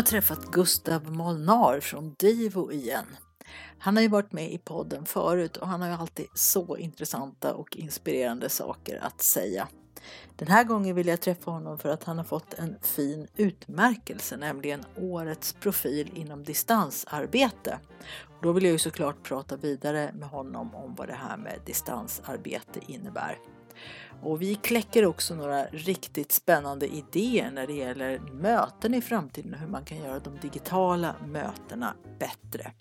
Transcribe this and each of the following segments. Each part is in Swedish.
Har träffat Gustav Molnar från Divo igen. Han har ju varit med i podden förut och han har ju alltid så intressanta och inspirerande saker att säga. Den här gången vill jag träffa honom för att han har fått en fin utmärkelse, nämligen Årets profil inom distansarbete. Och då vill jag ju såklart prata vidare med honom om vad det här med distansarbete innebär. Och vi kläcker också några riktigt spännande idéer när det gäller möten i framtiden och hur man kan göra de digitala mötena bättre.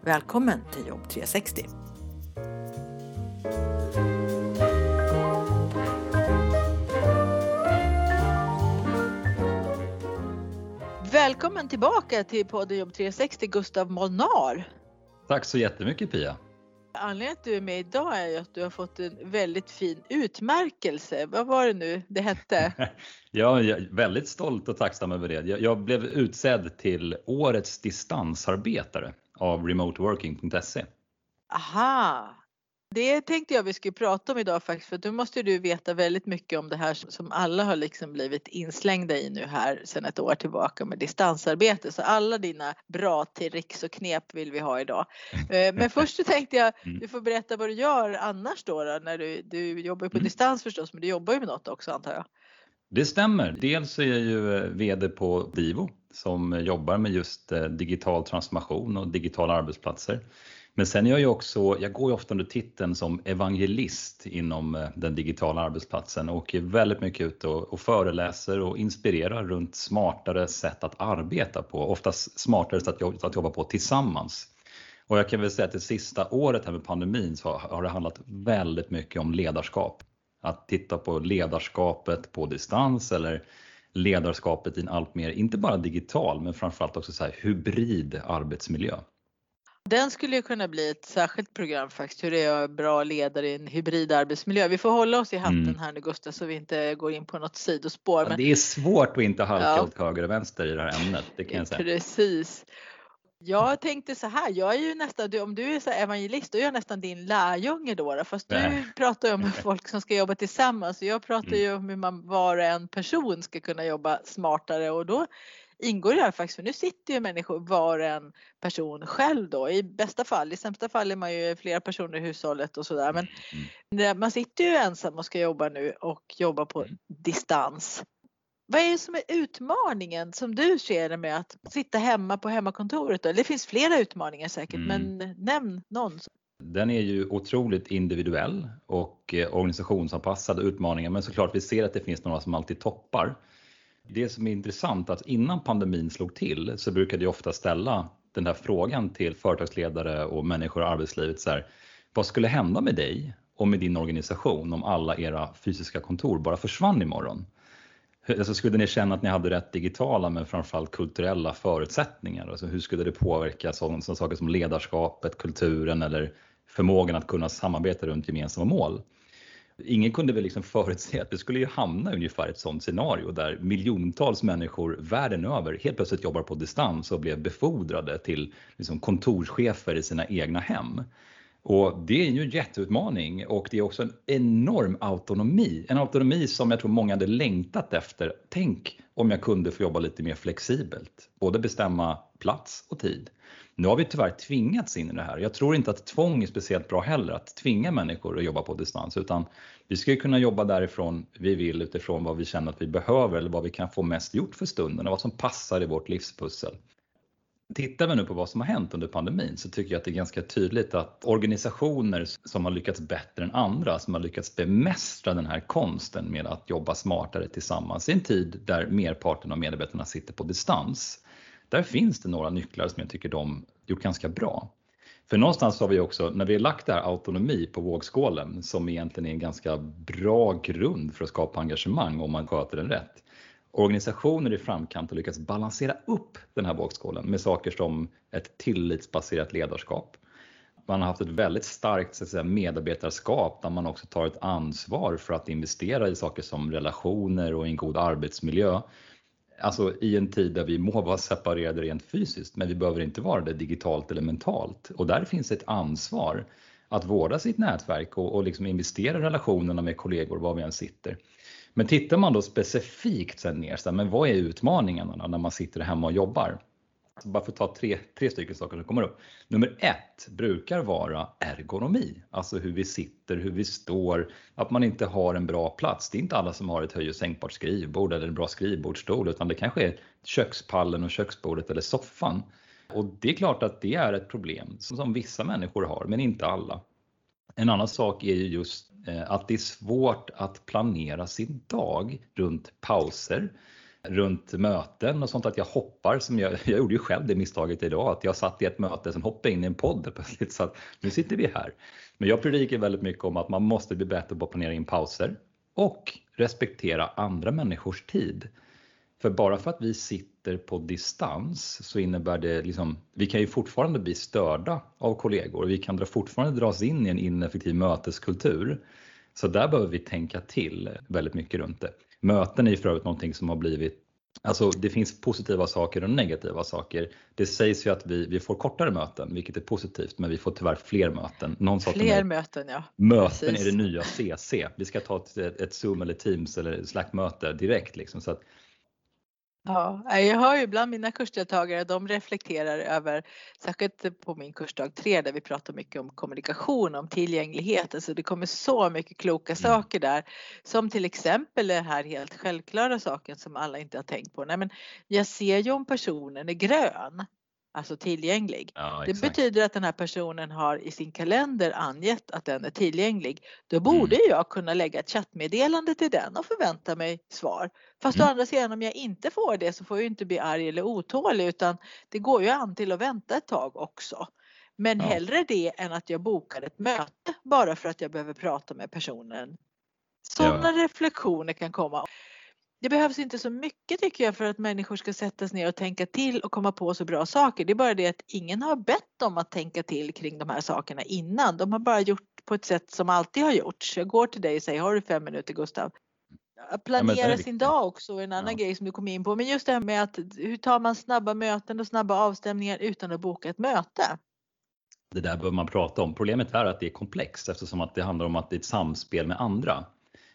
Välkommen till Jobb 360! Välkommen tillbaka till podden Jobb 360 Gustav Molnar. Tack så jättemycket Pia. Anledningen att du är med idag är ju att du har fått en väldigt fin utmärkelse. Vad var det nu det hette? ja, jag är väldigt stolt och tacksam över det. Jag, jag blev utsedd till Årets distansarbetare av remoteworking.se. Aha, det tänkte jag vi skulle prata om idag faktiskt för då måste du veta väldigt mycket om det här som alla har liksom blivit inslängda i nu här sedan ett år tillbaka med distansarbete. Så alla dina bra tricks och knep vill vi ha idag. Eh, men först så tänkte jag mm. du får berätta vad du gör annars då, då när du, du jobbar på mm. distans förstås men du jobbar ju med något också antar jag. Det stämmer. Dels är jag ju eh, VD på Divo som jobbar med just eh, digital transformation och digitala arbetsplatser. Men sen är jag ju också, jag går ju ofta under titeln som evangelist inom eh, den digitala arbetsplatsen och är väldigt mycket ute och, och föreläser och inspirerar runt smartare sätt att arbeta på, oftast smartare sätt att, att jobba på tillsammans. Och jag kan väl säga att det sista året här med pandemin så har det handlat väldigt mycket om ledarskap. Att titta på ledarskapet på distans eller ledarskapet i en allt mer, inte bara digital, men framförallt också så här hybrid arbetsmiljö. Den skulle ju kunna bli ett särskilt program faktiskt, hur det är bra ledare i en hybrid arbetsmiljö. Vi får hålla oss i hatten mm. här nu Gustav så vi inte går in på något sidospår. Ja, men... Det är svårt att inte halka ja. åt höger och vänster i det här ämnet, det kan jag säga. Precis. Jag tänkte så här, jag är ju nästan, om du är så evangelist, då är jag nästan din lärjunge då, fast du pratar ju om folk som ska jobba tillsammans och jag pratar mm. ju om hur man var och en person ska kunna jobba smartare och då ingår i det här faktiskt för nu sitter ju människor var en person själv då i bästa fall. I sämsta fall är man ju flera personer i hushållet och sådär men mm. man sitter ju ensam och ska jobba nu och jobba på mm. distans. Vad är det som är utmaningen som du ser det med att sitta hemma på hemmakontoret? Då? Det finns flera utmaningar säkert mm. men nämn någon. Den är ju otroligt individuell och eh, organisationsanpassad utmaningar men såklart vi ser att det finns några som alltid toppar. Det som är intressant är att innan pandemin slog till så brukade jag ofta ställa den här frågan till företagsledare och människor i arbetslivet. Så här, vad skulle hända med dig och med din organisation om alla era fysiska kontor bara försvann imorgon? Alltså skulle ni känna att ni hade rätt digitala men framförallt kulturella förutsättningar? Alltså hur skulle det påverka sådana saker som ledarskapet, kulturen eller förmågan att kunna samarbeta runt gemensamma mål? Ingen kunde väl liksom förutse att vi skulle ju hamna ungefär ett sådant scenario där miljontals människor världen över helt plötsligt jobbar på distans och blev befordrade till liksom kontorschefer i sina egna hem. Och det är ju en jätteutmaning och det är också en enorm autonomi. En autonomi som jag tror många hade längtat efter. Tänk om jag kunde få jobba lite mer flexibelt, både bestämma plats och tid. Nu har vi tyvärr tvingats in i det här. Jag tror inte att tvång är speciellt bra heller, att tvinga människor att jobba på distans, utan vi ska kunna jobba därifrån vi vill utifrån vad vi känner att vi behöver eller vad vi kan få mest gjort för stunden och vad som passar i vårt livspussel. Tittar vi nu på vad som har hänt under pandemin så tycker jag att det är ganska tydligt att organisationer som har lyckats bättre än andra, som har lyckats bemästra den här konsten med att jobba smartare tillsammans i en tid där merparten av medarbetarna sitter på distans, där finns det några nycklar som jag tycker de gjort ganska bra. För någonstans har vi också, när vi har lagt det här autonomi på vågskålen som egentligen är en ganska bra grund för att skapa engagemang om man sköter den rätt. organisationer i framkant har lyckats balansera upp den här vågskålen med saker som ett tillitsbaserat ledarskap. Man har haft ett väldigt starkt så att säga, medarbetarskap där man också tar ett ansvar för att investera i saker som relationer och en god arbetsmiljö. Alltså i en tid där vi må vara separerade rent fysiskt, men vi behöver inte vara det digitalt eller mentalt. Och där finns ett ansvar att vårda sitt nätverk och, och liksom investera i relationerna med kollegor var vi än sitter. Men tittar man då specifikt sen ner, så här, men vad är utmaningarna när man sitter hemma och jobbar? Bara för att ta tre, tre stycken saker som kommer upp. Nummer ett brukar vara ergonomi, alltså hur vi sitter, hur vi står, att man inte har en bra plats. Det är inte alla som har ett höj och sänkbart skrivbord eller en bra skrivbordsstol, utan det kanske är kökspallen och köksbordet eller soffan. Och det är klart att det är ett problem som vissa människor har, men inte alla. En annan sak är ju just eh, att det är svårt att planera sin dag runt pauser, runt möten och sånt att jag hoppar som jag, jag gjorde ju själv det misstaget idag att jag satt i ett möte sen hoppade in i en podd plötsligt så att nu sitter vi här. Men jag predikar väldigt mycket om att man måste bli bättre på att planera in pauser och respektera andra människors tid. För bara för att vi sitter på distans så innebär det liksom, vi kan ju fortfarande bli störda av kollegor. Vi kan fortfarande dras in i en ineffektiv möteskultur. Så där behöver vi tänka till väldigt mycket runt det. Möten är ju för övrigt någonting som har blivit Alltså det finns positiva saker och negativa saker. Det sägs ju att vi, vi får kortare möten, vilket är positivt, men vi får tyvärr fler möten. Någon fler möten, ja. Möten Precis. är det nya CC. Vi ska ta ett, ett Zoom eller Teams eller Slack-möte direkt. Liksom, så att Ja, jag hör ju ibland mina kursdeltagare, de reflekterar över, särskilt på min kursdag 3 där vi pratar mycket om kommunikation, om tillgänglighet, alltså det kommer så mycket kloka mm. saker där. Som till exempel den här helt självklara saken som alla inte har tänkt på. Nej men jag ser ju om personen är grön alltså tillgänglig. Ja, det betyder att den här personen har i sin kalender angett att den är tillgänglig. Då borde mm. jag kunna lägga ett chattmeddelande till den och förvänta mig svar. Fast mm. å andra sidan om jag inte får det så får jag inte bli arg eller otålig utan det går ju an till att vänta ett tag också. Men ja. hellre det än att jag bokar ett möte bara för att jag behöver prata med personen. Sådana ja. reflektioner kan komma det behövs inte så mycket tycker jag för att människor ska sättas ner och tänka till och komma på så bra saker. Det är bara det att ingen har bett dem att tänka till kring de här sakerna innan. De har bara gjort på ett sätt som alltid har gjorts. Jag går till dig och säger, har du fem minuter Gustav? Att planera ja, sin dag också är en annan ja. grej som du kom in på. Men just det här med att hur tar man snabba möten och snabba avstämningar utan att boka ett möte? Det där behöver man prata om. Problemet är att det är komplext eftersom att det handlar om att det är ett samspel med andra.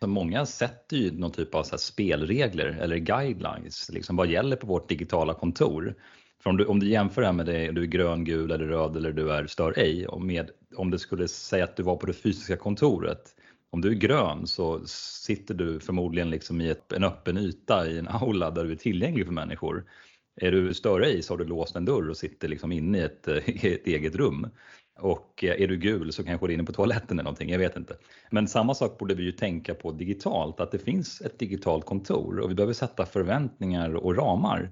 Så många sätter ju någon typ av så spelregler eller guidelines, liksom vad gäller på vårt digitala kontor. För om du, om du jämför det här med det, du är grön, gul eller röd eller du är stör ej, och med, om du skulle säga att du var på det fysiska kontoret, om du är grön så sitter du förmodligen liksom i ett, en öppen yta i en aula där du är tillgänglig för människor. Är du stör ej så har du låst en dörr och sitter liksom inne i ett, i ett eget rum. Och eh, är du gul så kanske du är inne på toaletten eller någonting, jag vet inte. Men samma sak borde vi ju tänka på digitalt, att det finns ett digitalt kontor och vi behöver sätta förväntningar och ramar.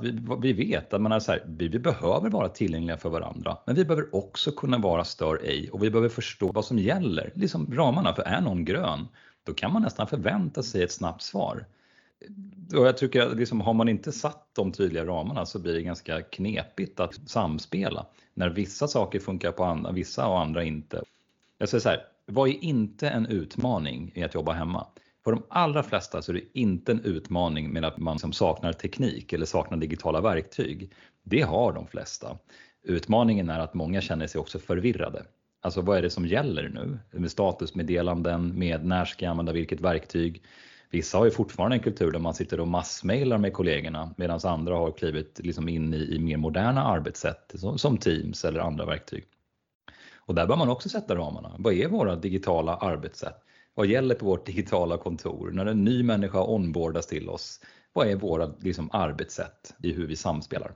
Vi, vi vet att man är så här, vi, vi behöver vara tillgängliga för varandra, men vi behöver också kunna vara stör ej och vi behöver förstå vad som gäller, liksom ramarna. För är någon grön, då kan man nästan förvänta sig ett snabbt svar. Och jag tycker att liksom, har man inte satt de tydliga ramarna så blir det ganska knepigt att samspela. När vissa saker funkar på andra, vissa och andra inte. Jag säger så här, vad är inte en utmaning i att jobba hemma? För de allra flesta så är det inte en utmaning med att man liksom saknar teknik eller saknar digitala verktyg. Det har de flesta. Utmaningen är att många känner sig också förvirrade. Alltså vad är det som gäller nu? Med statusmeddelanden, med när ska jag använda vilket verktyg? Vissa har ju fortfarande en kultur där man sitter och massmailar med kollegorna medan andra har klivit liksom in i, i mer moderna arbetssätt som, som Teams eller andra verktyg. Och där bör man också sätta ramarna. Vad är våra digitala arbetssätt? Vad gäller på vårt digitala kontor? När en ny människa onboardas till oss, vad är våra liksom, arbetssätt i hur vi samspelar?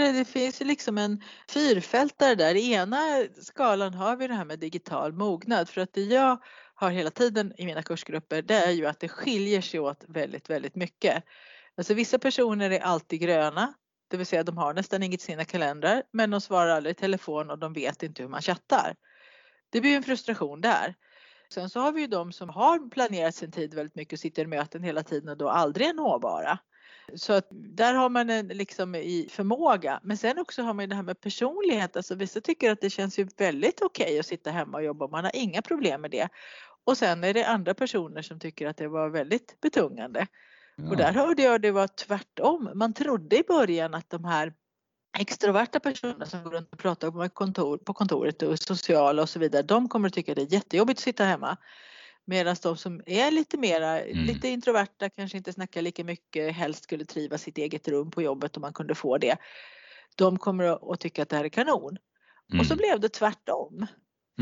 Eh, det finns ju liksom en fyrfältare där. I ena skalan har vi det här med digital mognad för att det jag hör hela tiden i mina kursgrupper det är ju att det skiljer sig åt väldigt, väldigt mycket. Alltså vissa personer är alltid gröna, det vill säga de har nästan inget i sina kalendrar men de svarar aldrig i telefon och de vet inte hur man chattar. Det blir en frustration där. Sen så har vi ju de som har planerat sin tid väldigt mycket och sitter i möten hela tiden och då aldrig är nåbara. Så att där har man en liksom i förmåga. Men sen också har man ju det här med personlighet. Alltså vissa tycker att det känns ju väldigt okej okay att sitta hemma och jobba. Man har inga problem med det. Och sen är det andra personer som tycker att det var väldigt betungande. Ja. Och där hörde jag det var tvärtom. Man trodde i början att de här extroverta personer som går runt och pratar på, kontor, på kontoret och sociala och så vidare, de kommer att tycka det är jättejobbigt att sitta hemma. Medan de som är lite mera, mm. lite introverta, kanske inte snackar lika mycket, helst skulle triva sitt eget rum på jobbet om man kunde få det. De kommer att tycka att det här är kanon. Mm. Och så mm. blev det tvärtom.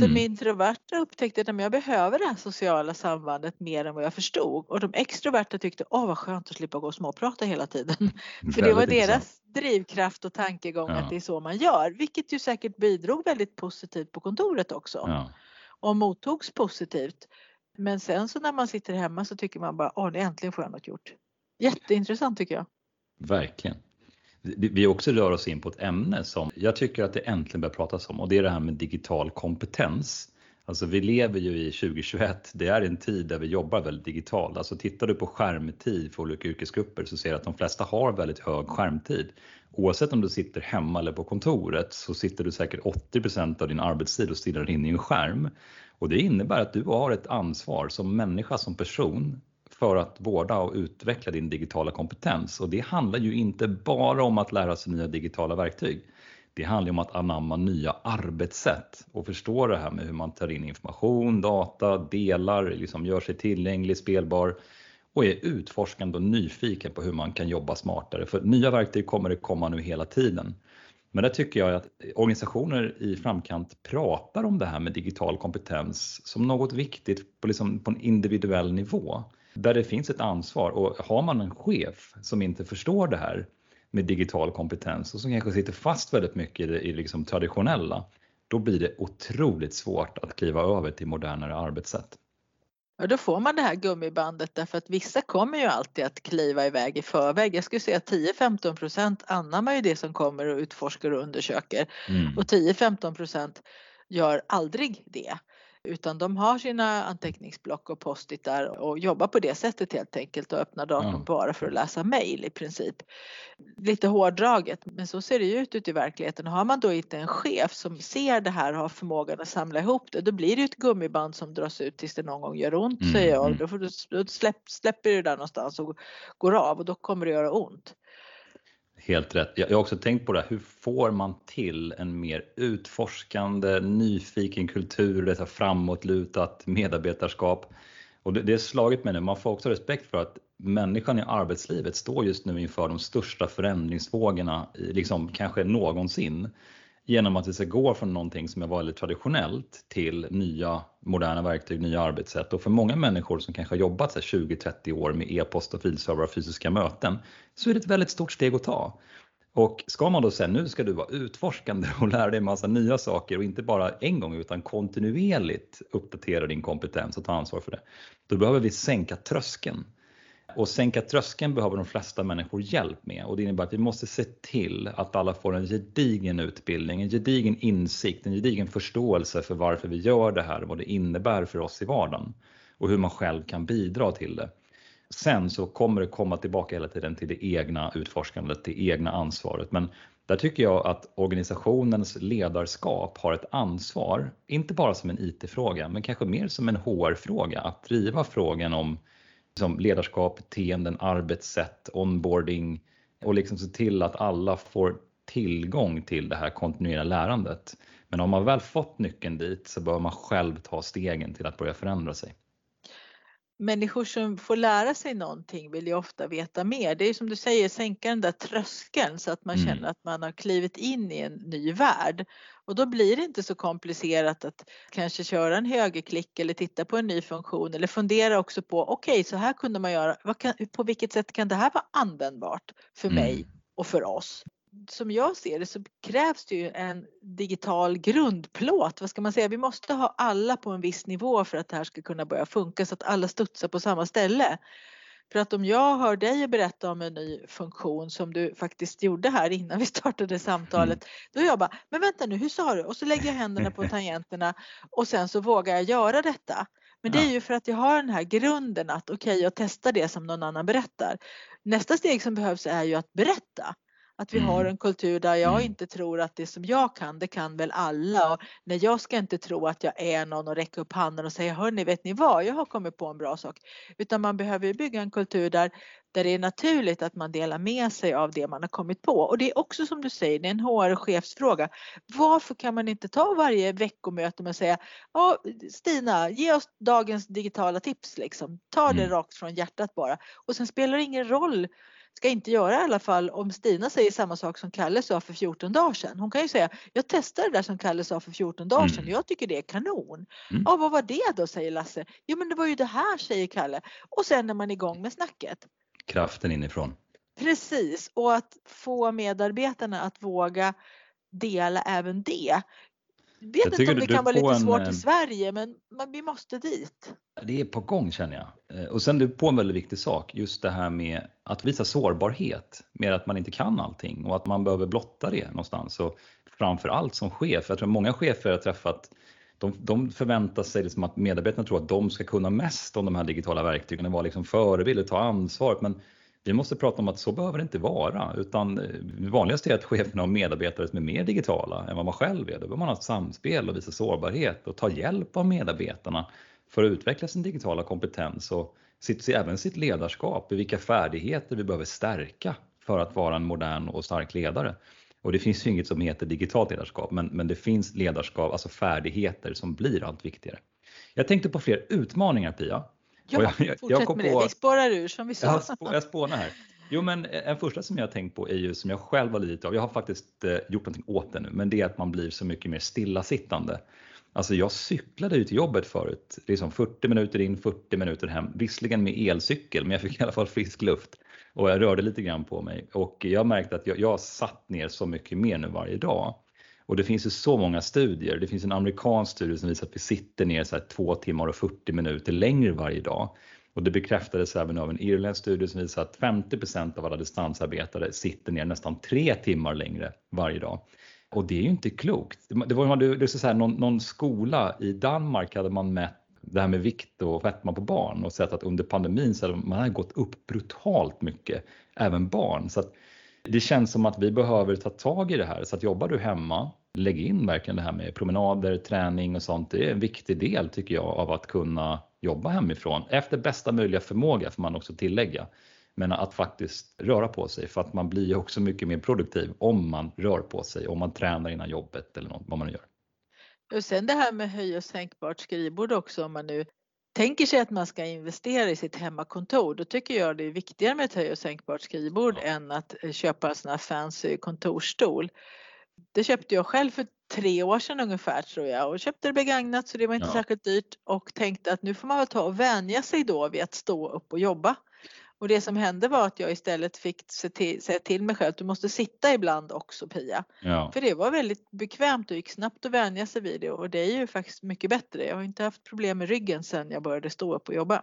Mm. De introverta upptäckte att jag behöver det här sociala sambandet mer än vad jag förstod och de extroverta tyckte åh vad skönt att slippa gå och småprata hela tiden. För det var deras drivkraft och tankegång ja. att det är så man gör, vilket ju säkert bidrog väldigt positivt på kontoret också. Ja. Och mottogs positivt. Men sen så när man sitter hemma så tycker man bara åh, äntligen får jag något gjort. Jätteintressant tycker jag. Verkligen vi också rör oss in på ett ämne som jag tycker att det äntligen börjar pratas om och det är det här med digital kompetens. Alltså vi lever ju i 2021, det är en tid där vi jobbar väldigt digitalt. Alltså tittar du på skärmtid för olika yrkesgrupper så ser du att de flesta har väldigt hög skärmtid. Oavsett om du sitter hemma eller på kontoret så sitter du säkert 80% av din arbetstid och stirrar in i en skärm. Och det innebär att du har ett ansvar som människa, som person för att vårda och utveckla din digitala kompetens. Och det handlar ju inte bara om att lära sig nya digitala verktyg. Det handlar om att anamma nya arbetssätt och förstå det här med hur man tar in information, data, delar, liksom gör sig tillgänglig, spelbar och är utforskande och nyfiken på hur man kan jobba smartare. För nya verktyg kommer det komma nu hela tiden. Men där tycker jag att organisationer i framkant pratar om det här med digital kompetens som något viktigt på, liksom, på en individuell nivå där det finns ett ansvar och har man en chef som inte förstår det här med digital kompetens och som kanske sitter fast väldigt mycket i det i liksom traditionella, då blir det otroligt svårt att kliva över till modernare arbetssätt. Ja, då får man det här gummibandet därför att vissa kommer ju alltid att kliva iväg i förväg. Jag skulle säga 10-15 procent anammar ju det som kommer och utforskar och undersöker mm. och 10-15 procent gör aldrig det utan de har sina anteckningsblock och postitar och jobbar på det sättet helt enkelt och öppnar datorn ja. bara för att läsa mejl i princip. Lite hårdraget men så ser det ju ut ute i verkligheten. Har man då inte en chef som ser det här och har förmågan att samla ihop det då blir det ett gummiband som dras ut tills det någon gång gör ont mm. säger jag. Mm. Då, får du, då släpp, släpper du där någonstans och går av och då kommer det göra ont. Helt rätt. Jag har också tänkt på det, här, hur får man till en mer utforskande, nyfiken kultur, detta framåtlutat medarbetarskap? Och det, det är slagit mig nu, man får också respekt för att människan i arbetslivet står just nu inför de största förändringsvågorna, liksom kanske någonsin genom att vi ska gå från någonting som är väldigt traditionellt till nya moderna verktyg, nya arbetssätt. Och för många människor som kanske har jobbat 20-30 år med e-post och filservrar och fysiska möten så är det ett väldigt stort steg att ta. Och ska man då säga nu ska du vara utforskande och lära dig massa nya saker och inte bara en gång utan kontinuerligt uppdatera din kompetens och ta ansvar för det. Då behöver vi sänka tröskeln och sänka tröskeln behöver de flesta människor hjälp med och det innebär att vi måste se till att alla får en gedigen utbildning, en gedigen insikt, en gedigen förståelse för varför vi gör det här och vad det innebär för oss i vardagen och hur man själv kan bidra till det. Sen så kommer det komma tillbaka hela tiden till det egna utforskandet, det egna ansvaret. Men där tycker jag att organisationens ledarskap har ett ansvar, inte bara som en IT-fråga, men kanske mer som en HR-fråga, att driva frågan om liksom ledarskap, beteenden, arbetssätt, onboarding och liksom se till att alla får tillgång till det här kontinuerliga lärandet. Men om man väl fått nyckeln dit så bör man själv ta stegen till att börja förändra sig människor som får lära sig någonting vill ju ofta veta mer. Det är som du säger, sänka den där tröskeln så att man mm. känner att man har klivit in i en ny värld. Och då blir det inte så komplicerat att kanske köra en högerklick eller titta på en ny funktion eller fundera också på okej, okay, så här kunde man göra. Kan, på vilket sätt kan det här vara användbart för mm. mig och för oss? Som jag ser det så krävs det ju en digital grundplåt. Vad ska man säga? Vi måste ha alla på en viss nivå för att det här ska kunna börja funka så att alla studsar på samma ställe. För att om jag hör dig berätta om en ny funktion som du faktiskt gjorde här innan vi startade samtalet. Mm. Då är jag bara, men vänta nu, hur sa du? Och så lägger jag händerna på tangenterna och sen så vågar jag göra detta. Men det är ju för att jag har den här grunden att okej, okay, jag testar det som någon annan berättar. Nästa steg som behövs är ju att berätta. Att vi mm. har en kultur där jag mm. inte tror att det som jag kan, det kan väl alla. Och när jag ska inte tro att jag är någon och räcka upp handen och säga hörni, vet ni vad, jag har kommit på en bra sak. Utan man behöver bygga en kultur där, där det är naturligt att man delar med sig av det man har kommit på. Och det är också som du säger, det är en HR och chefsfråga. Varför kan man inte ta varje veckomöte och säga ja, Stina, ge oss dagens digitala tips liksom. Ta det mm. rakt från hjärtat bara. Och sen spelar det ingen roll ska inte göra i alla fall om Stina säger samma sak som Kalle sa för 14 dagar sedan. Hon kan ju säga, jag testade det där som Kalle sa för 14 dagar sedan mm. jag tycker det är kanon. Mm. Ja, vad var det då säger Lasse? Jo men det var ju det här säger Kalle. Och sen är man igång med snacket. Kraften inifrån. Precis, och att få medarbetarna att våga dela även det. Jag vet inte om det kan vara lite svårt en, i eh, Sverige men, men vi måste dit. Det är på gång känner jag. Eh, och sen du på en väldigt viktig sak, just det här med att visa sårbarhet med att man inte kan allting och att man behöver blotta det någonstans. Och framför allt som chef, jag tror många chefer jag träffat de, de förväntar sig liksom att medarbetarna tror att de ska kunna mest om de här digitala verktygen och vara liksom förebild och ta ansvar. Men vi måste prata om att så behöver det inte vara, utan eh, det vanligaste är att cheferna har medarbetare som är mer digitala än vad man själv är. Då behöver man ha ett samspel och visa sårbarhet och ta hjälp av medarbetarna för att utveckla sin digitala kompetens och sitt, även sitt ledarskap, i vilka färdigheter vi behöver stärka för att vara en modern och stark ledare. Och det finns ju inget som heter digitalt ledarskap, men, men det finns ledarskap, alltså färdigheter som blir allt viktigare. Jag tänkte på fler utmaningar Pia, Ja, jag, jag, fortsätt jag med det. Vi spårar ur som vi sa. Jag, spå, jag spånar här. Jo, men en första som jag har tänkt på är ju som jag själv har lidit av. Jag har faktiskt eh, gjort någonting åt det nu, men det är att man blir så mycket mer stillasittande. Alltså jag cyklade ut till jobbet förut, liksom 40 minuter in, 40 minuter hem. Visserligen med elcykel, men jag fick i alla fall frisk luft och jag rörde lite grann på mig och jag märkte att jag, jag satt ner så mycket mer nu varje dag. Och det finns ju så många studier. Det finns en amerikansk studie som visar att vi sitter ner så här 2 timmar och 40 minuter längre varje dag. Och det bekräftades även av en irländsk studie som visar att 50% av alla distansarbetare sitter ner nästan 3 timmar längre varje dag. Och det är ju inte klokt. Det var det är så här, någon, någon skola i Danmark hade man mätt det här med vikt och fetma på barn och sett att under pandemin så hade man gått upp brutalt mycket, även barn. Så det känns som att vi behöver ta tag i det här. Så att jobbar du hemma, lägg in verkligen det här med promenader, träning och sånt. Det är en viktig del tycker jag av att kunna jobba hemifrån efter bästa möjliga förmåga får man också tillägga. Men att faktiskt röra på sig för att man blir också mycket mer produktiv om man rör på sig, om man tränar innan jobbet eller något, vad man nu gör. Och sen det här med höj och sänkbart skrivbord också om man nu tänker sig att man ska investera i sitt hemmakontor, då tycker jag det är viktigare med ett höj och sänkbart skrivbord ja. än att eh, köpa en sån här fancy kontorsstol. Det köpte jag själv för tre år sedan ungefär tror jag och köpte det begagnat så det var inte ja. särskilt dyrt och tänkte att nu får man väl ta och vänja sig då vid att stå upp och jobba. Och det som hände var att jag istället fick säga till mig själv att du måste sitta ibland också Pia. Ja. För det var väldigt bekvämt och gick snabbt att vänja sig vid det och det är ju faktiskt mycket bättre. Jag har inte haft problem med ryggen sedan jag började stå upp och jobba.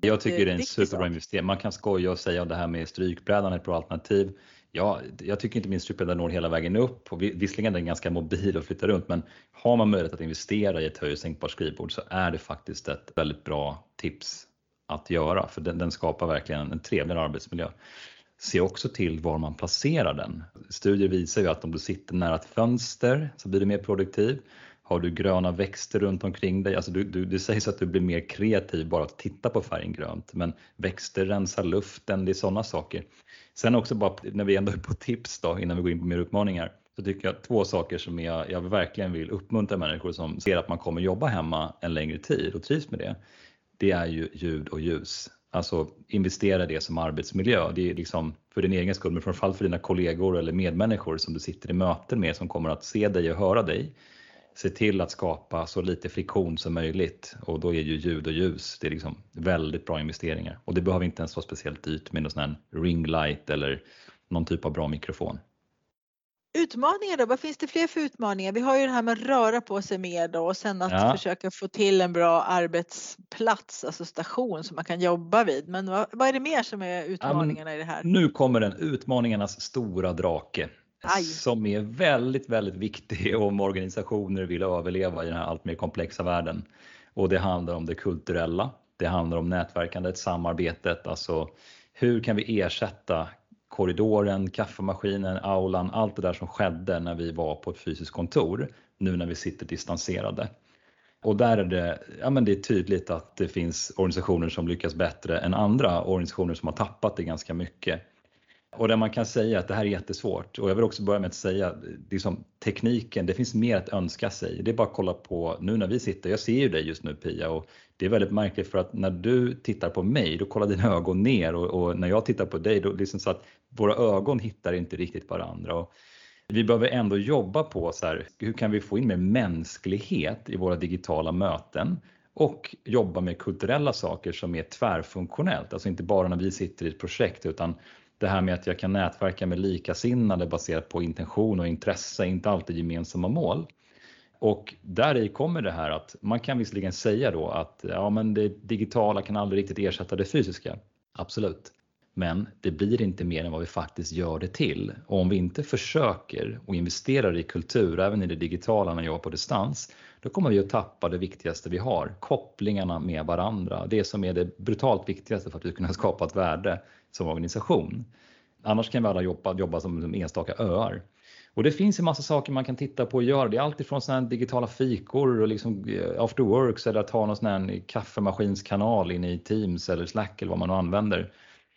Jag tycker det är en superbra investering. Man kan skoja och säga om det här med strykbrädan är ett bra alternativ. Ja, jag tycker inte min strykbräda når hela vägen upp och visserligen är den ganska mobil och flyttar runt men har man möjlighet att investera i ett höj och sänkbart skrivbord så är det faktiskt ett väldigt bra tips att göra för den, den skapar verkligen en trevligare arbetsmiljö. Se också till var man placerar den. Studier visar ju att om du sitter nära ett fönster så blir du mer produktiv. Har du gröna växter runt omkring dig, alltså du, du, det sägs att du blir mer kreativ bara att titta på färgen grönt, men växter rensar luften, det är sådana saker. Sen också bara när vi ändå är på tips då, innan vi går in på mer uppmaningar, så tycker jag två saker som jag, jag verkligen vill uppmuntra människor som ser att man kommer jobba hemma en längre tid och trivs med det det är ju ljud och ljus. Alltså investera det som arbetsmiljö. Det är liksom för din egen skull men framförallt för dina kollegor eller medmänniskor som du sitter i möten med som kommer att se dig och höra dig. Se till att skapa så lite friktion som möjligt och då är ju ljud och ljus det är liksom väldigt bra investeringar. Och det behöver inte ens vara speciellt dyrt med någon sån här ringlight eller någon typ av bra mikrofon. Utmaningar då, vad finns det fler för utmaningar? Vi har ju det här med att röra på sig mer då och sen att ja. försöka få till en bra arbetsplats, alltså station som man kan jobba vid. Men vad, vad är det mer som är utmaningarna ja, i det här? Nu kommer den utmaningarnas stora drake. Aj. Som är väldigt, väldigt viktig om organisationer vill överleva i den här allt mer komplexa världen. och det handlar om det kulturella. Det handlar om nätverkandet, samarbetet, alltså hur kan vi ersätta korridoren, kaffemaskinen, aulan, allt det där som skedde när vi var på ett fysiskt kontor, nu när vi sitter distanserade. Och där är det, ja men det är tydligt att det finns organisationer som lyckas bättre än andra organisationer som har tappat det ganska mycket. Och där man kan säga att det här är jättesvårt. Och jag vill också börja med att säga liksom, tekniken, det finns mer att önska sig. Det är bara att kolla på nu när vi sitter, jag ser ju dig just nu Pia och det är väldigt märkligt för att när du tittar på mig då kollar dina ögon ner. Och, och när jag tittar på dig då liksom så att våra ögon hittar inte riktigt varandra. Och vi behöver ändå jobba på så här, hur kan vi få in mer mänsklighet i våra digitala möten? Och jobba med kulturella saker som är tvärfunktionellt, alltså inte bara när vi sitter i ett projekt utan det här med att jag kan nätverka med likasinnade baserat på intention och intresse, inte alltid gemensamma mål. Och där i kommer det här att man kan visserligen säga då att ja, men det digitala kan aldrig riktigt ersätta det fysiska. Absolut. Men det blir inte mer än vad vi faktiskt gör det till. Och om vi inte försöker och investerar i kultur, även i det digitala när jag är på distans, då kommer vi att tappa det viktigaste vi har, kopplingarna med varandra. Det som är det brutalt viktigaste för att vi ska kunna skapa ett värde som organisation. Annars kan vi alla jobba, jobba som enstaka öar. Och det finns en massa saker man kan titta på och göra. Det är alltifrån sådana digitala fikor och liksom eh, after works eller att ha någon sån här kaffemaskinskanal inne i Teams eller Slack eller vad man nu använder.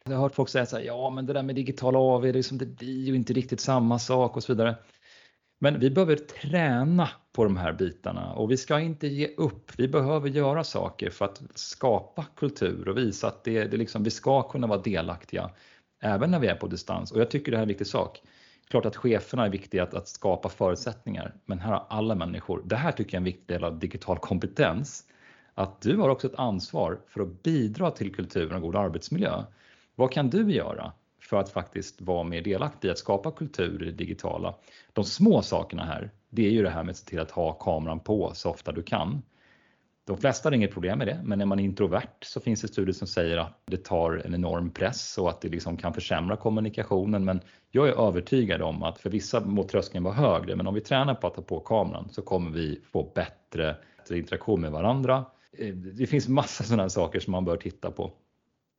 Jag har hört folk säga så här, ja men det där med digitala AV, det, liksom, det blir ju inte riktigt samma sak och så vidare. Men vi behöver träna på de här bitarna och vi ska inte ge upp. Vi behöver göra saker för att skapa kultur och visa att det, det liksom, vi ska kunna vara delaktiga även när vi är på distans. Och jag tycker det här är en viktig sak. Klart att cheferna är viktiga att, att skapa förutsättningar, men här har alla människor. Det här tycker jag är en viktig del av digital kompetens. Att du har också ett ansvar för att bidra till kulturen och god arbetsmiljö. Vad kan du göra för att faktiskt vara mer delaktig i att skapa kultur i det digitala? De små sakerna här, det är ju det här med att se till att ha kameran på så ofta du kan. De flesta har inget problem med det, men är man introvert så finns det studier som säger att det tar en enorm press och att det liksom kan försämra kommunikationen. Men jag är övertygad om att för vissa må tröskeln vara högre, men om vi tränar på att ta på kameran så kommer vi få bättre interaktion med varandra. Eh, det finns massa sådana saker som man bör titta på.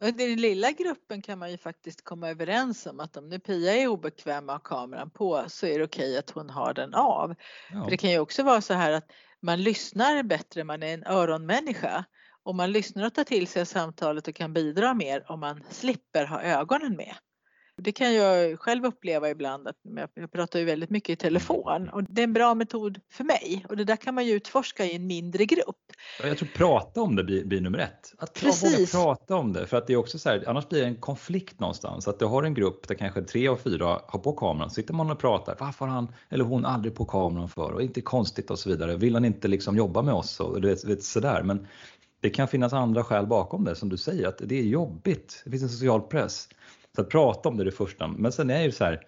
I den lilla gruppen kan man ju faktiskt komma överens om att om nu Pia är obekväm med att ha kameran på så är det okej okay att hon har den av. Ja. För det kan ju också vara så här att man lyssnar bättre, man är en öronmänniska och man lyssnar och tar till sig samtalet och kan bidra mer om man slipper ha ögonen med. Det kan jag själv uppleva ibland att jag pratar ju väldigt mycket i telefon och det är en bra metod för mig och det där kan man ju utforska i en mindre grupp. Jag tror prata om det blir, blir nummer ett. Att Precis. prata om det för att det är också så här, annars blir det en konflikt någonstans. Att du har en grupp där kanske tre av fyra har på kameran, så sitter man och pratar, varför har han eller hon aldrig på kameran för och inte konstigt och så vidare. Vill han inte liksom jobba med oss och du vet, vet sådär. Men det kan finnas andra skäl bakom det som du säger att det är jobbigt. Det finns en social press. Så att prata om det är det första. Men sen är det ju så här,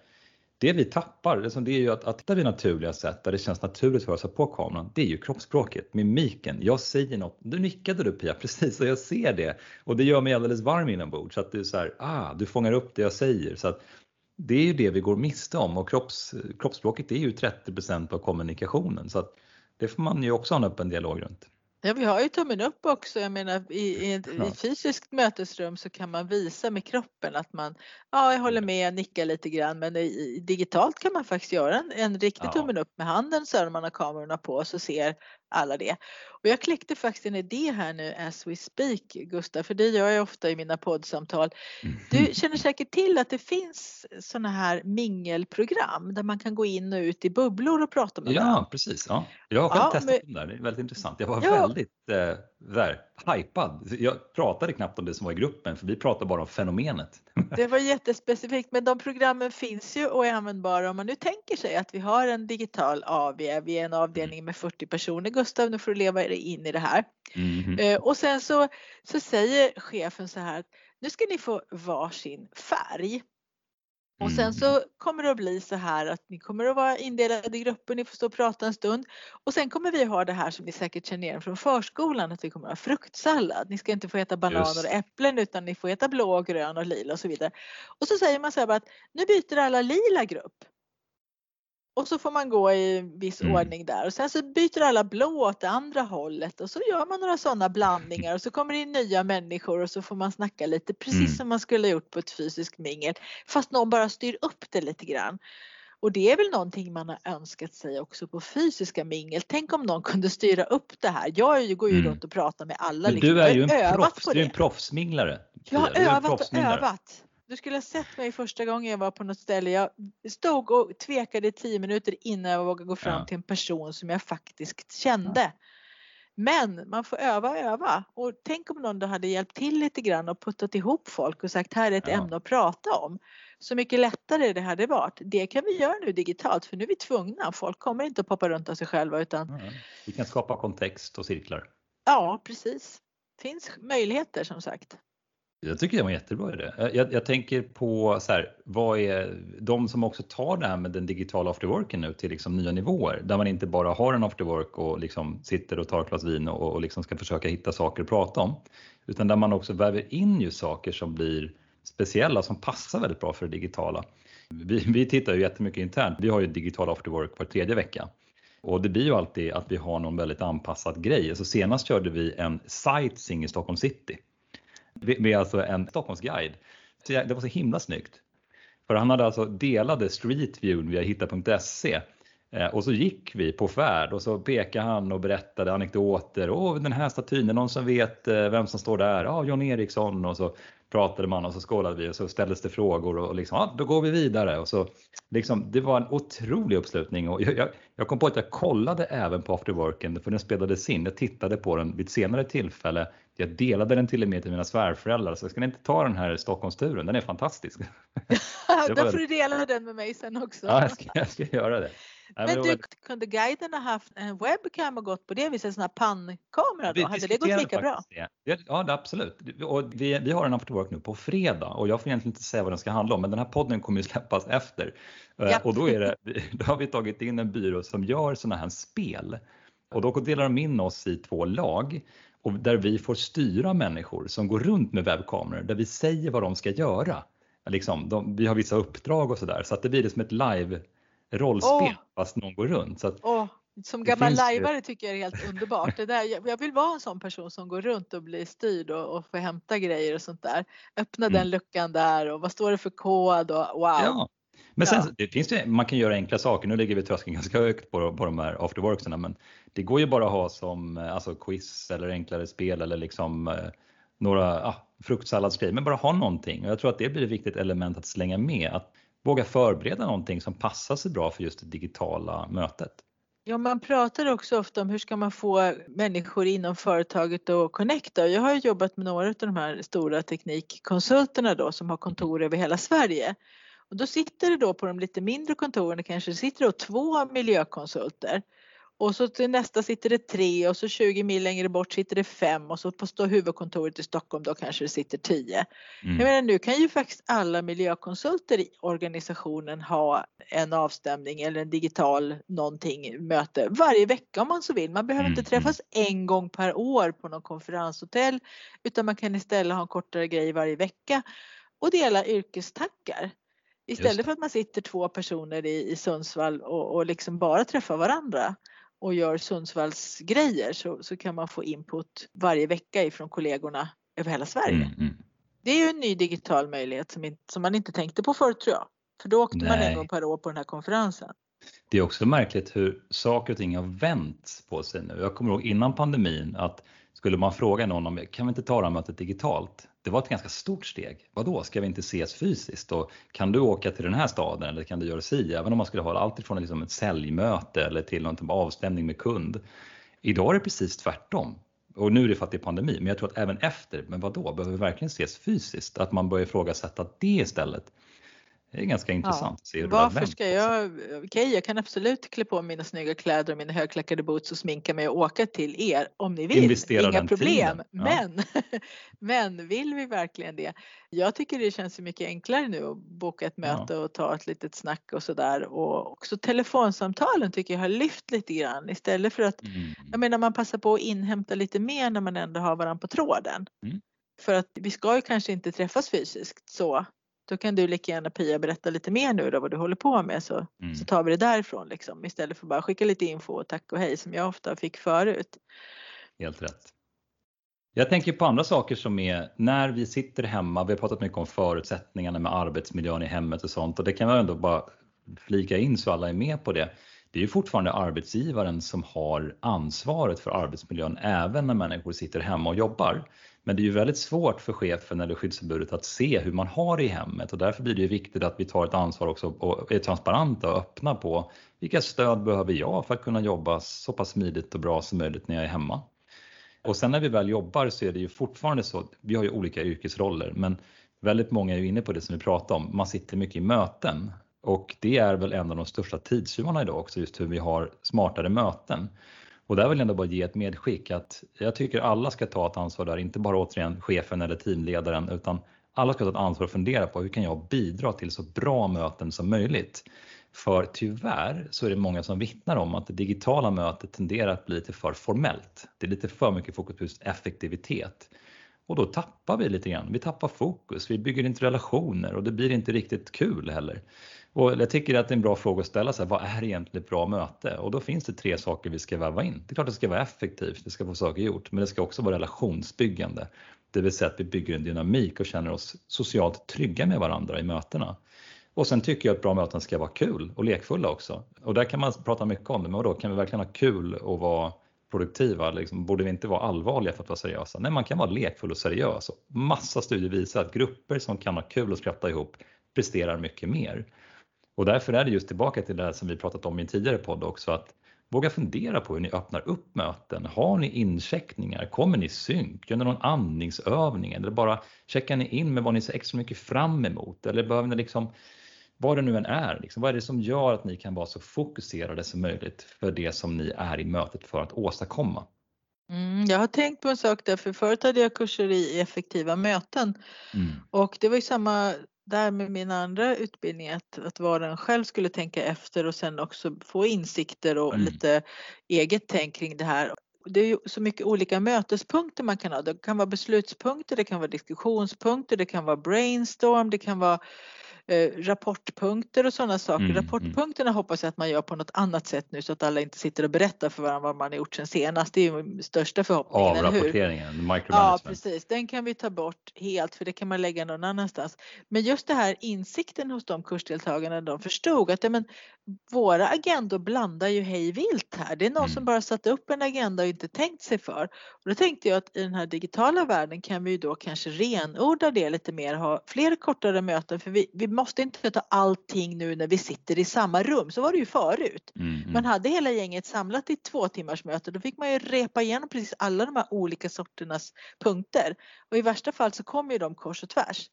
det vi tappar, liksom, det är ju att, att vi naturliga sätt där det känns naturligt för oss att på kameran, det är ju kroppsspråket, mimiken. Jag säger något, du nickade du Pia, precis, och jag ser det. Och det gör mig alldeles varm inombords. Så att du så här, ah, du fångar upp det jag säger. Så att det är ju det vi går miste om och kropps, kroppsspråket är ju 30% av kommunikationen. Så att det får man ju också ha en öppen dialog runt. Ja, vi har ju tummen upp också. Jag menar i, i ett ja. fysiskt mötesrum så kan man visa med kroppen att man, ja jag håller med, jag nickar lite grann men i, digitalt kan man faktiskt göra en, en riktig ja. tummen upp med handen så när man har kamerorna på så ser alla det. Och jag kläckte faktiskt en idé här nu as we speak Gustav, för det gör jag ofta i mina poddsamtal. Du mhm. känner säkert till att det finns sådana här mingelprogram där man kan gå in och ut i bubblor och prata med varandra. Ja, precis. Ja. Jag har själv ja, testat men... dem där, det är väldigt intressant. Jag var ja. väldigt eh, där, hypad. Jag pratade knappt om det som var i gruppen för vi pratade bara om fenomenet. Det var jättespecifikt men de programmen finns ju och är användbara om man nu tänker sig att vi har en digital AV, vi är en avdelning med 40 personer Gustav, nu får du leva dig in i det här. Mm. Och sen så, så säger chefen så här att nu ska ni få varsin färg. Och sen mm. så kommer det att bli så här att ni kommer att vara indelade i grupper, ni får stå och prata en stund. Och sen kommer vi ha det här som ni säkert känner igen från förskolan, att vi kommer att ha fruktsallad. Ni ska inte få äta bananer och äpplen utan ni får äta blå, grön och lila och så vidare. Och så säger man så här att nu byter alla lila grupp. Och så får man gå i viss mm. ordning där och sen så byter alla blå åt det andra hållet och så gör man några sådana blandningar och så kommer det in nya människor och så får man snacka lite precis mm. som man skulle gjort på ett fysiskt mingel fast någon bara styr upp det lite grann. Och det är väl någonting man har önskat sig också på fysiska mingel. Tänk om någon kunde styra upp det här. Jag går ju mm. runt och pratar med alla. Men liksom. du är ju en, proffs, du är en proffsminglare. Jag har övat och övat. Du skulle ha sett mig första gången jag var på något ställe. Jag stod och tvekade i tio minuter innan jag vågade gå fram ja. till en person som jag faktiskt kände. Ja. Men man får öva och öva och tänk om någon då hade hjälpt till lite grann och puttat ihop folk och sagt här är ett ja. ämne att prata om. Så mycket lättare det hade varit. Det kan vi göra nu digitalt för nu är vi tvungna. Folk kommer inte att poppa runt av sig själva utan Vi kan skapa kontext och cirklar. Ja precis. Det finns möjligheter som sagt. Jag tycker det var en jättebra idé. Eh, jag, jag, tänker på så här, vad är de som också tar det här med den digitala afterworken nu till liksom nya nivåer där man inte bara har en afterwork och liksom sitter och tar ett glas vin och, och liksom ska försöka hitta saker att prata om utan där man också väver in ju saker som blir speciella som passar väldigt bra för det digitala. Vi, vi tittar ju jättemycket internt. Vi har ju digital afterwork var tredje vecka och det blir ju alltid att vi har någon väldigt anpassad grej. Så senast körde vi en sightseeing i Stockholm city med alltså en Stockholmsguide. det var så himla snyggt. För han hade alltså delade streetviewn via hitta.se eh, och så gick vi på färd och så pekade han och berättade anekdoter. Åh, den här statyn, är någon som vet eh, vem som står där? Ja, John Eriksson. Och så pratade man och så skålade vi och så ställdes det frågor och liksom, ja, då går vi vidare. Och så, liksom, det var en otrolig uppslutning och jag, jag, jag kom på att jag kollade även på afterworken för den spelades in. Jag tittade på den vid ett senare tillfälle. Jag delade den till och med till mina svärföräldrar så ska ni inte ta den här Stockholmsturen, den är fantastisk. Då får du dela den med mig sen också. Ja, jag ska, jag ska göra det. Men du, var... kunde guiden ha haft en webcam och gått på det viset, en sån här pannkamera då? Hade det gått lika bra? Det. Ja, det, absolut. Och vi, vi har en afterwork nu på fredag och jag får egentligen inte säga vad den ska handla om, men den här podden kommer ju släppas efter. Eh, ja. Och då, är det, då har vi tagit in en byrå som gör sådana här spel. Och då delar de in oss i två lag och där vi får styra människor som går runt med webbkameror, där vi säger vad de ska göra. Liksom, de, vi har vissa uppdrag och sådär, så att det blir som ett live rollspel oh. fast någon går runt. Så att oh. Som gammal lajvare tycker jag det är helt underbart. Det där, jag vill vara en sån person som går runt och blir styrd och, och får hämta grejer och sånt där. Öppna mm. den luckan där och vad står det för kod och wow. Ja. Men sen ja. det finns det, man kan göra enkla saker. Nu ligger vi tröskeln ganska högt på, på de här afterworksarna men det går ju bara att ha som alltså quiz eller enklare spel eller liksom eh, några ah, fruktsalladsgrejer. Men bara ha någonting och jag tror att det blir ett viktigt element att slänga med. Att våga förbereda någonting som passar sig bra för just det digitala mötet. Ja, man pratar också ofta om hur ska man få människor inom företaget att connecta. Jag har jobbat med några av de här stora teknikkonsulterna då som har kontor över hela Sverige. Och då sitter det då på de lite mindre kontoren kanske sitter då två miljökonsulter och så till nästa sitter det tre och så 20 mil längre bort sitter det fem och så på huvudkontoret i Stockholm då kanske det sitter tio. Mm. Jag menar nu kan ju faktiskt alla miljökonsulter i organisationen ha en avstämning eller en digital någonting möte varje vecka om man så vill. Man behöver mm. inte träffas en gång per år på någon konferenshotell utan man kan istället ha en kortare grej varje vecka och dela yrkestackar. Istället för att man sitter två personer i, i Sundsvall och, och liksom bara träffar varandra och gör Sundsvalls grejer så, så kan man få input varje vecka ifrån kollegorna över hela Sverige. Mm, mm. Det är ju en ny digital möjlighet som, inte, som man inte tänkte på förut tror jag. För då åkte Nej. man en gång per år på den här konferensen. Det är också märkligt hur saker och ting har vänt på sig nu. Jag kommer ihåg innan pandemin att skulle man fråga någon om kan vi inte ta det här mötet digitalt? Det var ett ganska stort steg. Vadå, ska vi inte ses fysiskt? Och kan du åka till den här staden eller kan du göra si? Även om man skulle ha allt ifrån liksom ett säljmöte eller till någon typ av avstämning med kund. Idag är det precis tvärtom. Och nu är det för att det är pandemi, men jag tror att även efter, men vadå, behöver vi verkligen ses fysiskt? Att man börjar ifrågasätta det istället. Det är ganska intressant att se hur Varför ska jag, okej okay, jag kan absolut klä på mina snygga kläder och mina högklackade boots och sminka mig och åka till er om ni vill. Investera Inga problem. Ja. Men, men vill vi verkligen det? Jag tycker det känns mycket enklare nu att boka ett möte ja. och ta ett litet snack och sådär och också telefonsamtalen tycker jag har lyft lite grann istället för att, mm. jag menar man passar på att inhämta lite mer när man ändå har varandra på tråden. Mm. För att vi ska ju kanske inte träffas fysiskt så då kan du lika gärna Pia berätta lite mer nu då vad du håller på med så, mm. så tar vi det därifrån liksom istället för bara skicka lite info och tack och hej som jag ofta fick förut. Helt rätt. Jag tänker på andra saker som är när vi sitter hemma, vi har pratat mycket om förutsättningarna med arbetsmiljön i hemmet och sånt och det kan man ändå bara flika in så alla är med på det. Det är ju fortfarande arbetsgivaren som har ansvaret för arbetsmiljön även när människor sitter hemma och jobbar. Men det är ju väldigt svårt för chefen eller skyddsombudet att se hur man har det i hemmet och därför blir det viktigt att vi tar ett ansvar också och är transparenta och öppna på vilka stöd behöver jag för att kunna jobba så pass smidigt och bra som möjligt när jag är hemma. Och sen när vi väl jobbar så är det ju fortfarande så, vi har ju olika yrkesroller, men väldigt många är ju inne på det som vi pratade om, man sitter mycket i möten och det är väl en av de största tidstjuvarna idag också, just hur vi har smartare möten. Och där vill jag ändå bara ge ett medskick att jag tycker alla ska ta ett ansvar där, inte bara återigen chefen eller teamledaren, utan alla ska ta ett ansvar och fundera på hur kan jag bidra till så bra möten som möjligt? För tyvärr så är det många som vittnar om att det digitala mötet tenderar att bli lite för formellt. Det är lite för mycket fokus på just effektivitet. Och då tappar vi lite grann. Vi tappar fokus, vi bygger inte relationer och det blir inte riktigt kul heller. Och jag tycker att det är en bra fråga att ställa sig, vad är egentligen ett bra möte? Och då finns det tre saker vi ska väva in. Det är klart att det ska vara effektivt, det ska få saker gjort, men det ska också vara relationsbyggande. Det vill säga att vi bygger en dynamik och känner oss socialt trygga med varandra i mötena. Och sen tycker jag att bra möten ska vara kul och lekfulla också. Och där kan man prata mycket om det, men då kan vi verkligen ha kul och vara produktiva? Liksom, borde vi inte vara allvarliga för att vara seriösa? Nej, man kan vara lekfull och seriös. Massa studier visar att grupper som kan ha kul och skratta ihop presterar mycket mer. Och därför är det just tillbaka till det här som vi pratat om i en tidigare podd också, att våga fundera på hur ni öppnar upp möten. Har ni incheckningar? Kommer ni synk? Gör ni någon andningsövning? Eller bara checkar ni in med vad ni ser extra mycket fram emot? Eller behöver ni liksom vad det nu än är, liksom, vad är det som gör att ni kan vara så fokuserade som möjligt för det som ni är i mötet för att åstadkomma? Mm, jag har tänkt på en sak där, för förut hade jag kurser i effektiva möten mm. och det var ju samma där med min andra utbildning att, att var och en själv skulle tänka efter och sen också få insikter och mm. lite eget tänk kring det här. Det är ju så mycket olika mötespunkter man kan ha. Det kan vara beslutspunkter, det kan vara diskussionspunkter, det kan vara brainstorm, det kan vara Eh, rapportpunkter och sådana saker. Mm, mm, Rapportpunkterna hoppas jag att man gör på något annat sätt nu så att alla inte sitter och berättar för varandra vad man har gjort sen senast. Det är ju största förhoppningen. Avrapporteringen, micromanagement. Ja precis, den kan vi ta bort helt för det kan man lägga någon annanstans. Men just det här insikten hos de kursdeltagarna, de förstod att ja, men, våra agendor blandar ju hej vilt här. Det är någon mm. som bara satt upp en agenda och inte tänkt sig för. Och då tänkte jag att i den här digitala världen kan vi ju då kanske renodla det lite mer, ha fler kortare möten för vi, vi måste inte ta allting nu när vi sitter i samma rum. Så var det ju förut. Mm, mm. Man hade hela gänget samlat i två timmars möte. Då fick man ju repa igenom precis alla de här olika sorternas punkter. Och i värsta fall så kommer ju de kors och tvärs.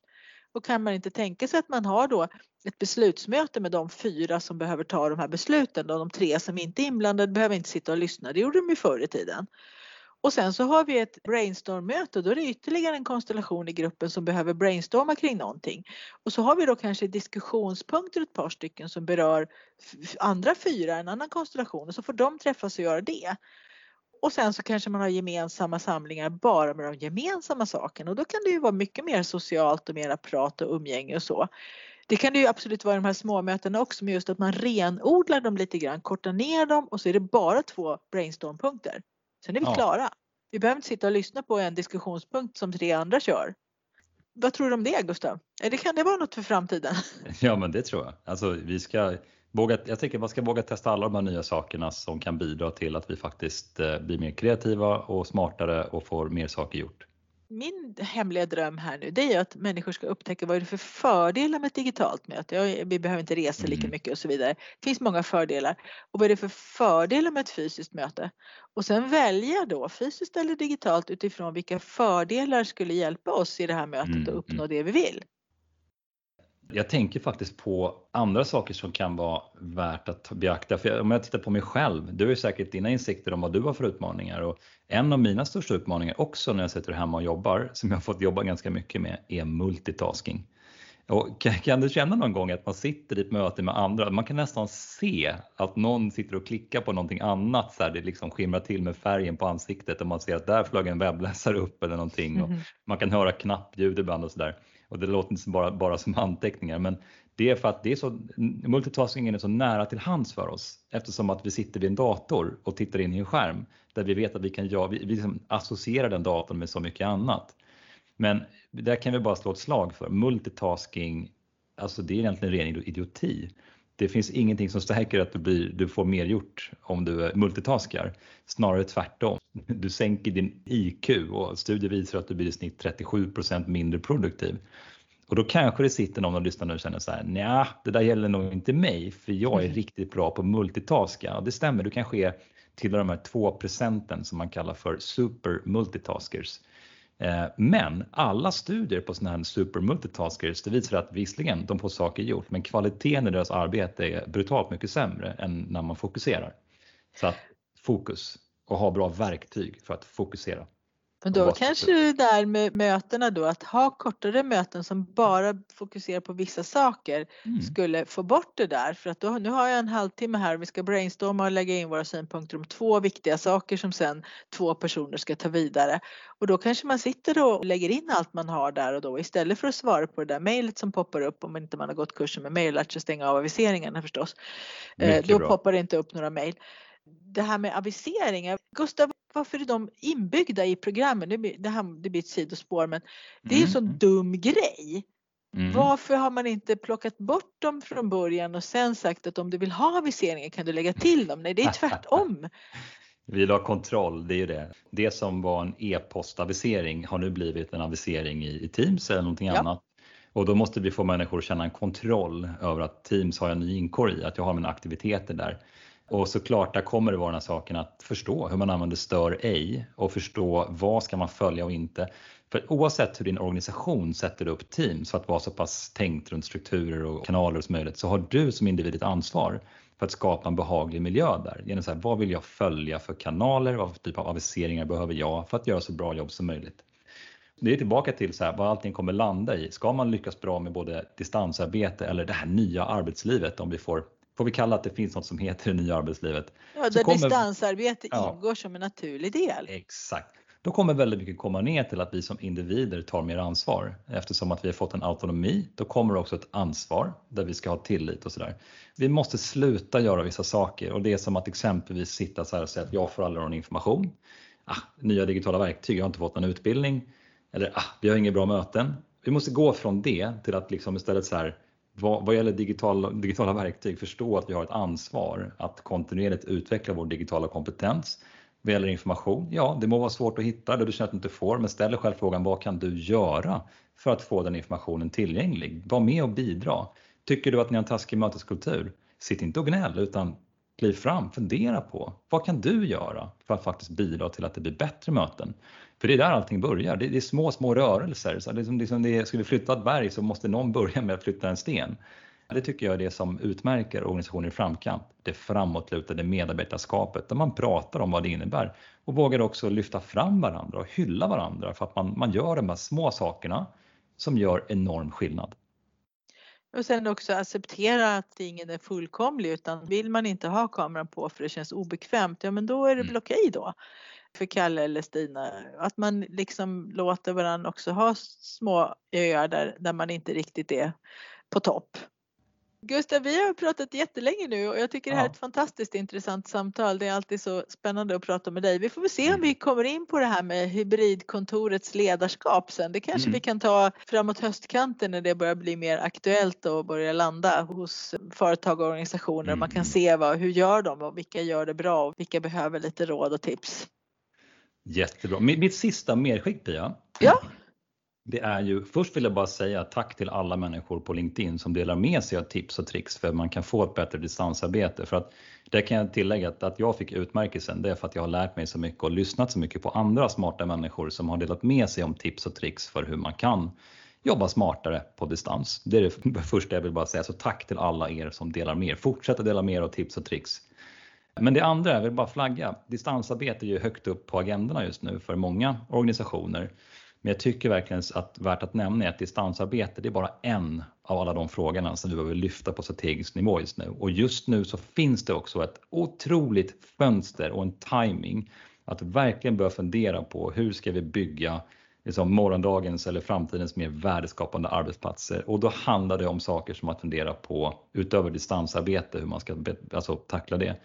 Och kan man inte tänka sig att man har då ett beslutsmöte med de fyra som behöver ta de här besluten och de tre som inte är inblandade behöver inte sitta och lyssna. Det gjorde de ju förr i tiden. Och sen så har vi ett brainstorm-möte och då är det ytterligare en konstellation i gruppen som behöver brainstorma kring någonting. Och så har vi då kanske diskussionspunkter ett par stycken som berör andra fyra, en annan konstellation och så får de träffas och göra det. Och sen så kanske man har gemensamma samlingar bara med de gemensamma sakerna och då kan det ju vara mycket mer socialt och mera prat och umgänge och så. Det kan det ju absolut vara i de här småmötena också men just att man renodlar dem lite grann, kortar ner dem och så är det bara två brainstormpunkter. Sen är vi ja. klara. Vi behöver inte sitta och lyssna på en diskussionspunkt som tre andra kör. Vad tror du om det Gustav? Eller kan det vara något för framtiden? Ja men det tror jag. Alltså, vi ska våga, jag tycker man ska våga testa alla de här nya sakerna som kan bidra till att vi faktiskt eh, blir mer kreativa och smartare och får mer saker gjort min hemliga dröm här nu det är ju att människor ska upptäcka vad är det för fördelar med ett digitalt möte. vi behöver inte resa lika mm. mycket och så vidare. Det finns många fördelar. Och vad är det för fördelar med ett fysiskt möte? Och sen välja då fysiskt eller digitalt utifrån vilka fördelar skulle hjälpa oss i det här mötet mm. att uppnå mm. det vi vill. Jag tänker faktiskt på andra saker som kan vara värt att beakta. För om jag tittar på mig själv, du har ju säkert dina insikter om vad du har för utmaningar och en av mina största utmaningar också när jag sitter hemma och jobbar, som jag har fått jobba ganska mycket med, är multitasking. Och kan du känna någon gång att man sitter i ett möte med andra, man kan nästan se att någon sitter och klickar på någonting annat, så här, det liksom skimrar till med färgen på ansiktet och man ser att där flög en webbläsare upp eller någonting och mhm. man kan höra knappljud ibland och sådär och det låter inte bara, bara som anteckningar, men det är för att det är så, multitaskingen är så nära till hands för oss eftersom att vi sitter vid en dator och tittar in i en skärm där vi vet att vi kan ja, vi, vi liksom associerar den datorn med så mycket annat. Men där kan vi bara slå ett slag för multitasking, alltså det är egentligen ren idioti. Det finns ingenting som stärker att du, blir, du får mer gjort om du multitaskar. Snarare tvärtom. Du sänker din IQ och studier visar att du blir i snitt 37% mindre produktiv. Och då kanske det sitter någon och lyssnar nu och känner så här, nja, det där gäller nog inte mig för jag är mm. riktigt bra på multitaska. Och det stämmer, du kanske är till de här 2 procenten som man kallar för super multitaskers. Eh, men alla studier på sådana här super multitaskers det visar att visserligen de får saker gjort men kvaliteten i deras arbete är brutalt mycket sämre än när man fokuserar. Så att fokus och ha bra verktyg för att fokusera. Men då kanske det där med mötena då, att ha kortare möten som bara fokuserar på vissa saker mm. skulle få bort det där för att då, nu har jag en halvtimme här och vi ska brainstorma och lägga in våra synpunkter om två viktiga saker som sen två personer ska ta vidare. Och då kanske man sitter och lägger in allt man har där och då istället för att svara på det där mejlet som poppar upp om inte man har gått kursen med mejl, lärt sig stänga av aviseringarna förstås. Eh, då bra. poppar det inte upp några mejl det här med aviseringar. Gustav, varför är de inbyggda i programmen? Det blir, det, här, det blir ett sidospår men det är en sån mm. dum grej. Mm. Varför har man inte plockat bort dem från början och sen sagt att om du vill ha aviseringar kan du lägga till dem? Nej, det är tvärtom. Vi vill ha kontroll, det är ju det. Det som var en e-postavisering har nu blivit en avisering i, i Teams eller någonting ja. annat. Och då måste vi få människor att känna en kontroll över att Teams har en ny inkorg i, att jag har mina aktiviteter där. Och såklart, där kommer det vara den här saken att förstå hur man använder stör ej och förstå vad ska man följa och inte. För oavsett hur din organisation sätter upp teams för att vara så pass tänkt runt strukturer och kanaler som möjligt så har du som individ ett ansvar för att skapa en behaglig miljö där. Genom så här, vad vill jag följa för kanaler? Vad för typ av aviseringar behöver jag för att göra så bra jobb som möjligt? Det är tillbaka till så här, vad allting kommer landa i. Ska man lyckas bra med både distansarbete eller det här nya arbetslivet om vi får får vi kalla att det finns något som heter det nya arbetslivet. Ja, där kommer, distansarbete ja, ingår som en naturlig del. Exakt. Då kommer väldigt mycket komma ner till att vi som individer tar mer ansvar. Eftersom att vi har fått en autonomi, då kommer också ett ansvar där vi ska ha tillit och sådär. Vi måste sluta göra vissa saker och det är som att exempelvis sitta så här och säga att jag får aldrig någon information. Ah, nya digitala verktyg, jag har inte fått någon utbildning. Eller ah, vi har inga bra möten. Vi måste gå från det till att liksom istället så här vad, vad gäller digital, digitala verktyg förstå att vi har ett ansvar att kontinuerligt utveckla vår digitala kompetens. Vad gäller information, ja det må vara svårt att hitta det du känner att du inte får men ställ dig själv frågan vad kan du göra för att få den informationen tillgänglig? Var med och bidra. Tycker du att ni har en taskig möteskultur? Sitt inte och gnäll utan kliv fram, fundera på vad kan du göra för att faktiskt bidra till att det blir bättre möten? För det är där allting börjar. Det är, små, små rörelser. Så liksom, liksom det, ska vi flytta ett berg så måste någon börja med att flytta en sten. Det tycker jag är det som utmärker organisationer i framkant. Det framåtlutade medarbetarskapet där man pratar om vad det innebär och vågar också lyfta fram varandra och hylla varandra för att man, man gör de här små sakerna som gör enorm skillnad. Och sen också acceptera att ingen är fullkomlig utan vill man inte ha kameran på för det känns obekvämt, ja men då är det väl mm. okej då för Kalle eller Stina. Att man liksom låter varandra också ha små öar där, där man inte riktigt är på topp. Gustav, vi har pratat jättelänge nu och jag tycker det här är ett fantastiskt intressant samtal. Det är alltid så spännande att prata med dig. Vi får väl se om mm. vi kommer in på det här med hybridkontorets ledarskap sen. Det kanske mm. vi kan ta framåt höstkanten när det börjar bli mer aktuellt och börjar landa hos företag och organisationer. Mm. Man kan mm. se vad, hur gör de och vilka gör det bra och vilka behöver lite råd och tips. Jättebra. Mitt sista medskick Pia. Ja. Det är ju, först vill jag bara säga tack till alla människor på LinkedIn som delar med sig av tips och tricks för att man kan få ett bättre distansarbete. För att det kan jag tillägga att, att jag fick utmärkelsen, det är för att jag har lärt mig så mycket och lyssnat så mycket på andra smarta människor som har delat med sig om tips och tricks för hur man kan jobba smartare på distans. Det är det första jag vill bara säga, så tack till alla er som delar med er. Fortsätt att dela med er av tips och tricks. Men det andra, jag vill bara flagga, distansarbete är ju högt upp på agendorna just nu för många organisationer. Men jag tycker verkligen att värt att nämna är att distansarbete det är bara en av alla de frågorna som vi behöver lyfta på strategisk nivå just nu. Och just nu så finns det också ett otroligt fönster och en timing att verkligen börja fundera på hur ska vi bygga liksom morgondagens eller framtidens mer värdeskapande arbetsplatser. Och då handlar det om saker som att fundera på, utöver distansarbete, hur man ska alltså, tackla det.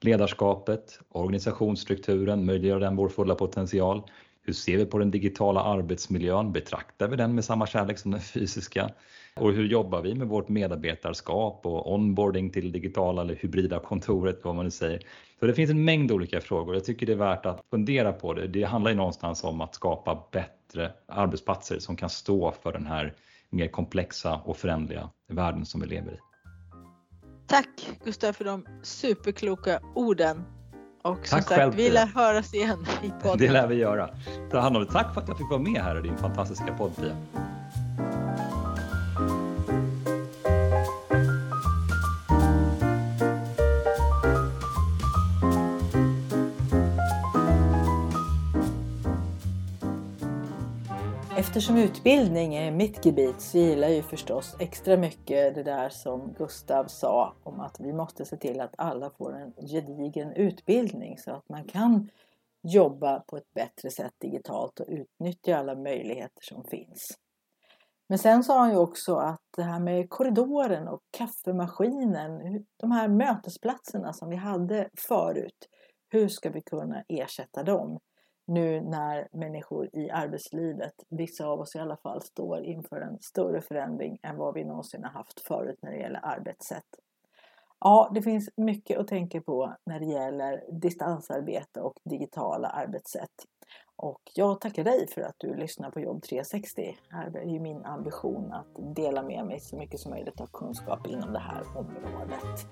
Ledarskapet, organisationsstrukturen, möjliggör den vår fulla potential? Hur ser vi på den digitala arbetsmiljön? Betraktar vi den med samma kärlek som den fysiska? Och hur jobbar vi med vårt medarbetarskap och onboarding till digitala eller hybrida kontoret, vad man nu säger. Så det finns en mängd olika frågor. Jag tycker det är värt att fundera på det. Det handlar ju någonstans om att skapa bättre arbetsplatser som kan stå för den här mer komplexa och förändliga världen som vi lever i. Tack Gustav för de superkloka orden. Och som Tack sagt, själv, vi lär höras igen i podden. Det lär vi göra. Ta hand om det. Tack för att jag fick vara med här i din fantastiska podd Pia. Eftersom utbildning är mitt gebit så gillar jag ju förstås extra mycket det där som Gustav sa om att vi måste se till att alla får en gedigen utbildning så att man kan jobba på ett bättre sätt digitalt och utnyttja alla möjligheter som finns. Men sen sa han ju också att det här med korridoren och kaffemaskinen, de här mötesplatserna som vi hade förut, hur ska vi kunna ersätta dem? Nu när människor i arbetslivet, vissa av oss i alla fall, står inför en större förändring än vad vi någonsin har haft förut när det gäller arbetssätt. Ja, det finns mycket att tänka på när det gäller distansarbete och digitala arbetssätt. Och jag tackar dig för att du lyssnar på Jobb 360. Det är ju min ambition att dela med mig så mycket som möjligt av kunskap inom det här området.